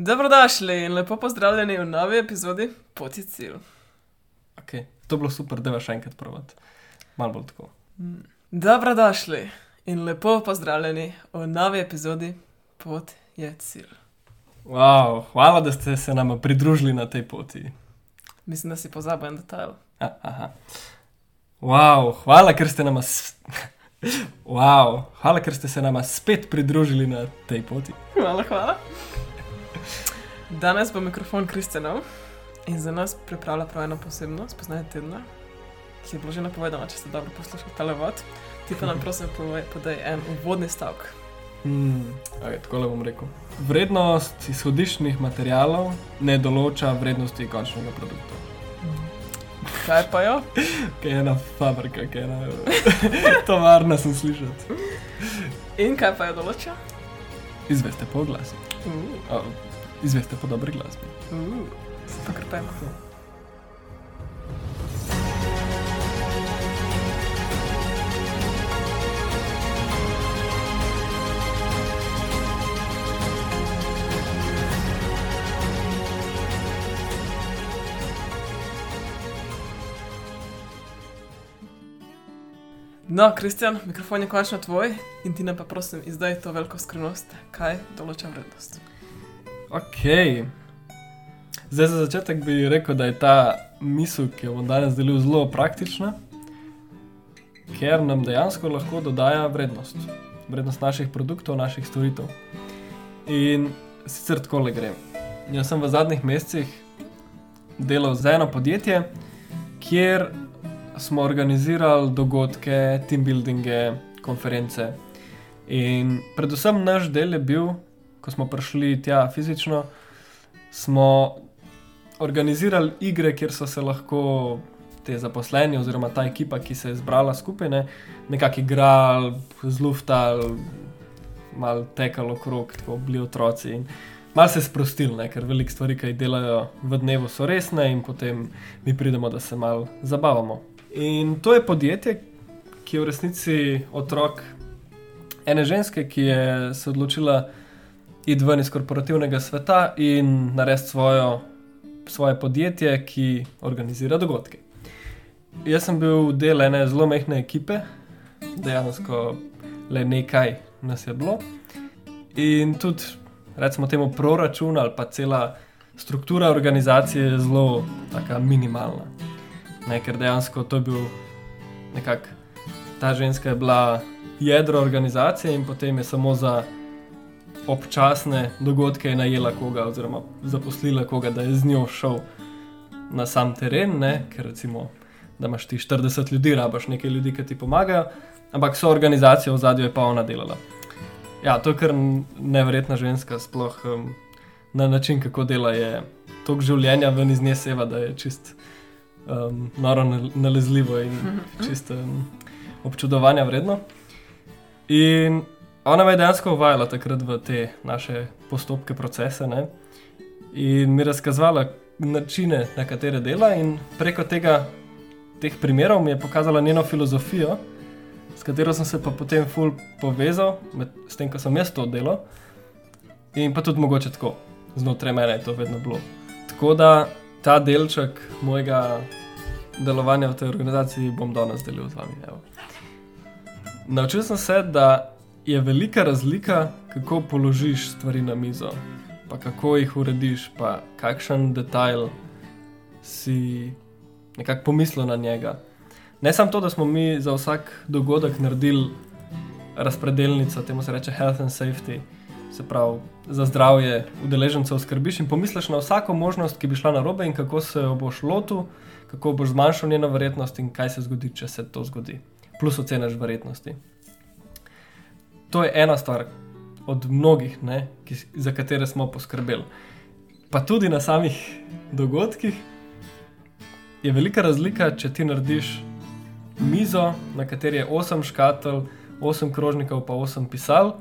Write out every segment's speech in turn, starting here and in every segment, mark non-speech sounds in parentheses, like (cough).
Dobrodošli in lepo pozdravljeni v novi epizodi Poti cilj. Okay. To je bilo super, da še enkrat provat. Malo bolj tako. Dobrodošli in lepo pozdravljeni v novi epizodi Pot je cilj. Wow, hvala, da ste se nam pridružili na tej poti. Mislim, da si pozabil en detajl. A, aha. Wow, hvala, ker ste nam. (laughs) Wow, hvala, ker ste se nam spet pridružili na tej poti. Hvala, hvala. Danes bo mikrofon Kristjanov in za nas pripravlja prav eno posebno spoznanje tedna, ki je bilo že napovedano, če ste dobro poslušali ta levot. Ti pa nam (laughs) prosim povej, podaj en uvodni stavek. Hmm, okay, tako le bom rekel. Vrednost izhodiščnih materijalov ne določa vrednosti končnega produkta. Kaj pa jo? (laughs) Kaj je ena fabrika, kaj je ena (laughs) tovarna, sem slišal. In kaj pa jo določa? Izveste po glasu. Uh, Oh, izveste po dobri glasbi. uh, se pa krpemo. No, Kristjan, mikrofon je končno tvoj in ti nam pa prosim izdaj to veliko skrivnost, kaj določa vrednost. Ok. Zdaj za začetek bi rekel, da je ta misel, ki jo bom danes delil, zelo praktična, ker nam dejansko lahko dodaja vrednost. Vrednost naših produktov, naših storitev. In sicer tako le grem. Jaz sem v zadnjih mesecih delal za eno podjetje, kjer smo organizirali dogodke, team buildinge, konference. In predvsem naš del je bil, ko smo prišli tja fizično, smo organizirali igre, kjer so se lahko te zaposleni oziroma ta ekipa, ki se je zbrala skupaj, ne, nekako igrali, zluftali, malo tekali okrog, tako bili otroci. In Mal se sprostili, ne, ker veliko stvari, ki jih delajo v dnevu, so resne, in potem mi pridemo, da se malo zabavamo. In to je podjetje, ki je v resnici otrok ene ženske, ki je se odločila iti ven iz korporativnega sveta in narediti svojo, svoje podjetje, ki organizira dogodke. Jaz sem bil del ene zelo mehke ekipe, dejansko le nekaj nas je bilo. In tudi, recimo, temu proračun ali pa cela struktura organizacije je zelo taka minimalna. Ne, ker dejansko to je bil nekako ta ženska, je bila jedro organizacije in potem je samo za občasne dogodke najela koga, oziroma zaposlila koga, da je z njo šel na sam teren, ne? ker recimo, da imaš ti 40 ljudi, rabaš nekaj ljudi, ki ti pomagajo, ampak so organizacijo v zadju je pa ona delala. Ja, to je kar neverjetna ženska, sploh um, na način, kako dela, je toliko življenja ven iz nje seva, da je čist um, noro nal- nalezljivo in (laughs) čist um, občudovanja vredno. In ona me je dejansko uvajala takrat v te naše postopke, procese ne? in mi razkazovala načine, na katere dela, in preko tega, teh primerov mi je pokazala njeno filozofijo, s katero sem se pa potem ful povezal, med, s tem, ko sem jaz to delal, in pa tudi mogoče tako, znotraj mene je to vedno bilo. Tako da ta delček mojega delovanja v tej organizaciji bom danes delil z vami. Evo. Naučil sem se, da je velika razlika, kako položiš stvari na mizo, pa kako jih urediš, pa kakšen detajl si nekako pomislil na njega. Ne samo to, da smo mi za vsak dogodek naredili razpredelnico, temu se reče health and safety, se pravi za zdravje udeležencev skrbiš in pomisliš na vsako možnost, ki bi šla na robe in kako se jo boš lotil, kako boš zmanjšal njeno verjetnost in kaj se zgodi, če se to zgodi. Plus oceniš verjetnosti. To je ena stvar od mnogih, ne, ki, za katere smo poskrbeli. Pa tudi na samih dogodkih je velika razlika, če ti narediš mizo, na kateri je 8 škatl, 8 krožnikov, pa 8 pisal,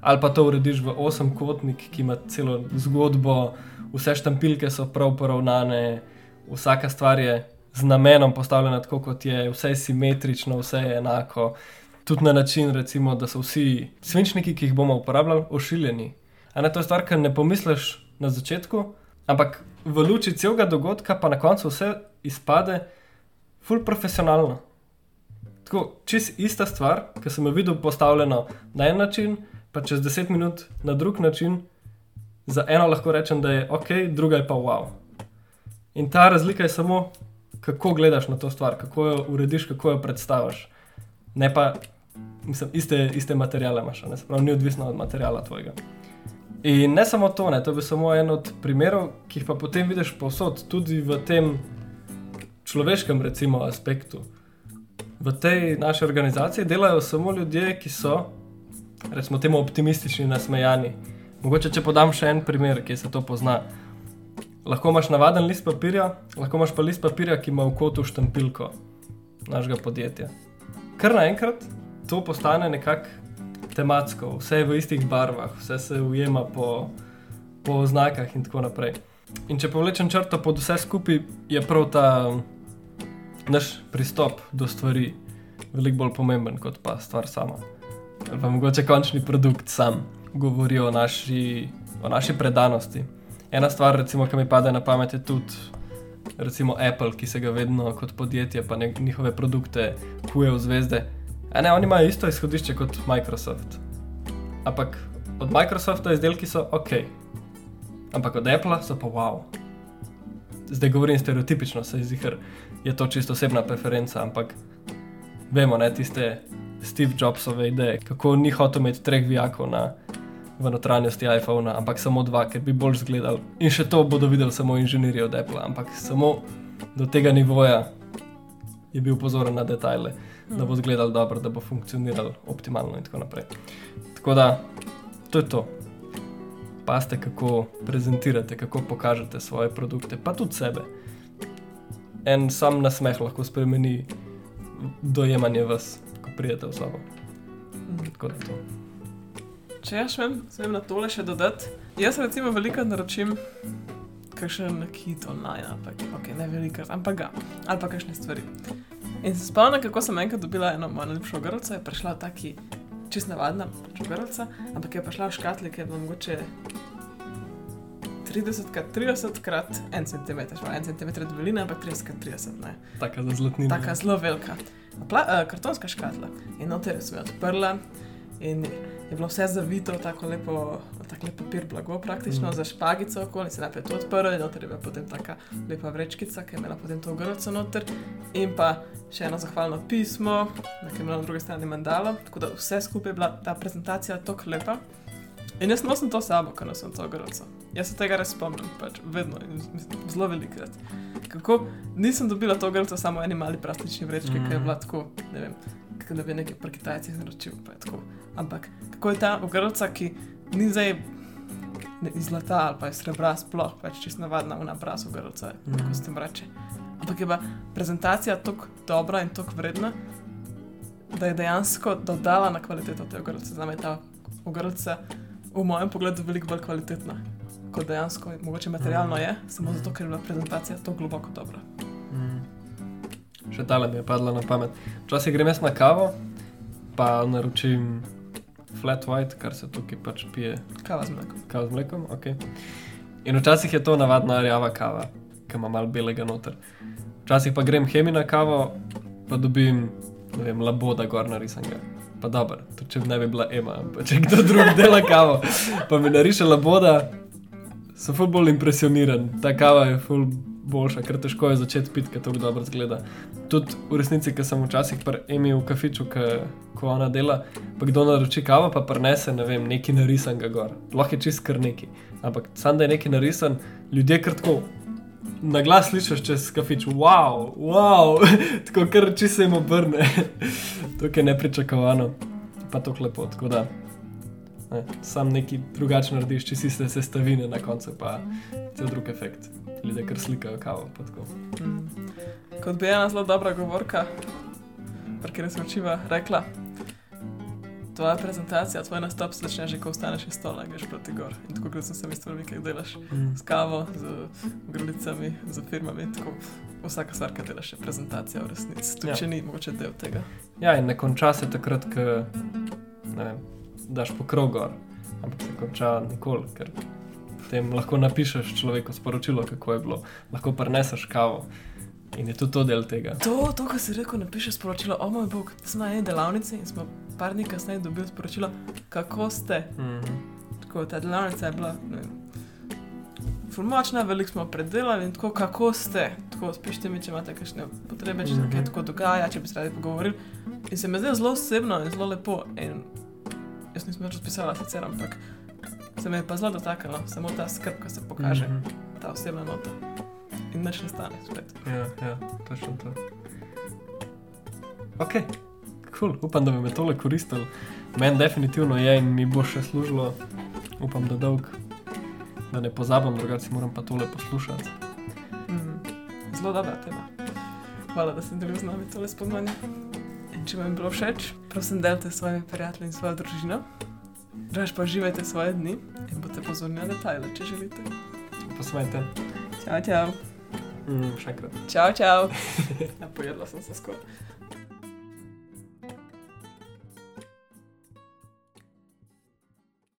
ali pa to urediš v 8 kotnik, ki ima celo zgodbo, vse štampilke so prav poravnane, vsaka stvar je z namenom postavljena tako, kot je, vse je simetrično, vse je enako. Tudi na način, recimo, da so vsi svinčniki, ki jih bomo uporabljali, ošiljeni. A ne to je stvar, ki ne pomisliš na začetku, ampak v luči celega dogodka pa na koncu vse izpade ful profesionalno. Tako, čist ista stvar, ki sem jo videl postavljeno na en način, pa čez 10 minut na drug način, za eno lahko rečem, da je ok, druga je pa wow. In ta razlika je samo, kako gledaš na to stvar, kako jo urediš, kako jo predstaviš. Ne pa, mislim, iste, iste materijale imaš, ne pravi, ni odvisno od materijala tvojega. In ne samo to, ne, to je samo en od primerov, ki jih pa potem vidiš povsod, tudi v tem človeškem, recimo, aspektu. V tej naši organizaciji delajo samo ljudje, ki so, recimo, temu optimistični, nasmejani. Mogoče, če podam še en primer, ki se to pozna. Lahko imaš navaden list papirja, lahko imaš pa list papirja, ki ima v kotu štampilko našega podjetja. Ker naenkrat to postane nekako tematsko, vse je v istih barvah, vse se ujema po, po znakah in tako naprej. In če povlečem črto pod vse skupaj, je prav ta naš pristop do stvari veliko bolj pomemben kot pa stvar sama. Ali pa mogoče končni produkt sam govori o naši, o naši predanosti. Ena stvar, recimo, ki mi pade na pamet, je tudi recimo Apple, ki se ga vedno kot podjetje, pa ne, njihove produkte kuje v zvezde. A ne, oni imajo isto izhodišče kot Microsoft. Ampak od Microsofta izdelki so ok, ampak od Apple so pa wow. Zdaj govorim stereotipično, se zdi, ker je to čisto osebna preferenca, ampak vemo, ne tiste Steve Jobsove ideje, kako ni hotel imeti treh vijakov na v notranjosti iPhona, ampak samo dva, ker bi bolj zgledal. In še to bodo videli samo inženirji od Apple, ampak samo do tega nivoja je bil pozoren na detajle, mm. da bo zgledal dobro, da bo funkcioniral optimalno in tako naprej. Tako da to je to. Paste, kako prezentirate, kako pokažete svoje produkte, pa tudi sebe. En sam nasmeh lahko spremeni dojemanje vas, ko pridete v sobo. Tako da to. Če jaz vem, sem na tole še dodati. Jaz recimo veliko naročim, kakšen nakit online, ampak okay, ne veliko, ampak ga, ali pa kakšne stvari. In se spomnim, kako sem enkrat dobila eno mojo najljubšo grlco, je prišla v taki čist navadna grlca, ampak je prišla v škatli, ki je bila mogoče 30 krat 30 krat 1 cm, šla 1 cm debelina, ampak 30 krat 30. Ne. Taka za zlatnina. Taka zelo velika. Pla, uh, kartonska škatla. In noter sem jo odprla in je bilo vse zavito tako lepo, tako lepo papir, blago praktično, mm. za špagico okoli, se najprej to odprlo in noter je bila potem taka lepa vrečkica, ki je imela potem to grlco noter in pa še eno zahvalno pismo, nekaj je bilo na drugi strani mandalo, tako da vse skupaj je bila ta prezentacija tako lepa. In jaz nosim to sabo, ko nosim to grlco. Jaz se tega res spomnim, pač vedno in zelo velikrat. Kako nisem dobila to grlco samo v eni mali plastični vrečki, mm. ki je bila tako, ne vem, kot da bi nekaj pri Kitajcih naročil. Ampak kako je ta ogrlica, ki ni zdaj iz zlata ali pa iz srebra, sploh pač čisto navadna, una brasa ogrlica, mm. kako se tem reče. Ampak je pa prezentacija tako dobra in tako vredna, da je dejansko dodala na kvaliteto te ogrlice. Za me je ta ogrlica v mojem pogledu veliko bolj kvalitetna. Kot dejansko, mogoče materialno je, samo zato, ker je bila prezentacija tako globoko dobra. Še tale mi je padla na pamet. Včasih grem jaz na kavo, pa naročim flat white, kar se tukaj pač pije. Kava z mlekom. Kava z mlekom, ok. In včasih je to navadna rjava kava, ki ima malo belega noter. Včasih pa grem hemi na kavo, pa dobim, ne vem, laboda gor narisanga. Pa dobro, to če ne bi bila Ema, pa če kdo drug (laughs) dela kavo, pa mi nariše laboda, sem ful bolj impresioniran. Ta kava je ful boljša, ker težko je začeti piti, ker to dobro zgleda. Tudi v resnici, ki sem včasih imel v kafiču, ko ona dela, pa kdo naroči kavo, pa prenese ne vem, nekaj narisan ga gor. Lahko je čist kar neki. Ampak sam da je nekaj narisan, ljudje krtko. Na glas slišiš čez kafič, wow, wow, (laughs) tako kar če se jim obrne. (laughs) to je nepričakovano, pa to klepo. Tako da ne, sam neki drugačen narediš, če si se sestavine na koncu, pa cel drug efekt ljudje kar slikajo kavo. Mm. Kot bi ena zelo dobra govorka, ki je resničiva, rekla. Tvoja prezentacija, tvoj nastop se začne že, ko ostaneš iz stola, greš proti gor. In tako kot sem se mislil, kaj delaš mm. s kavo, z grlicami, z firmami. Tako, vsaka stvar, ki delaš, je prezentacija v resnici. Tu ja. če ni mogoče del tega. Ja, in ne konča se takrat, ko daš pokrov gor. ampak se konča nikoli, ker potem lahko napišeš človeku sporočilo, kako je bilo, lahko preneseš kavo. In je tudi to del tega. To, to kar si rekel, napiše sporočilo, o moj bog, smo na eni delavnici in smo par dni kasneje dobili sporočilo, kako ste. Mhm. Tako, ta delavnica je bila ne vem, ful močna, veliko smo predelali in tako, kako ste. Tako, spište mi, če imate kakšne potrebe, če se kaj Mhm. tako dogaja, če bi se radi pogovorili. In se mi zdi zelo osebno in zelo lepo. In jaz nisem več pisala, sicer, ampak se me je pa zelo dotaknilo, samo ta skrb, ko se pokaže, Mhm. ta osebna nota. In nič ne stane spet. Ja, ja, točno to. Ok, cool. upam, da bi me tole koristilo. Meni definitivno je in mi bo še služilo, upam, da dolg, da ne pozabim, drugače moram pa tole poslušati. Mm. Zelo dobra tema. Hvala, da ste delili z nami tole spoznanje. Če vam je bilo všeč, prosim, delite s svojimi prijatelji in svojo družino. Drugač pa uživajte svoje dni in boste pozorni na detajle, če želite. Posmejte. Čau, čau. Mm, še enkrat. Čau, čau. (laughs) ja, pojedla sem se skoraj.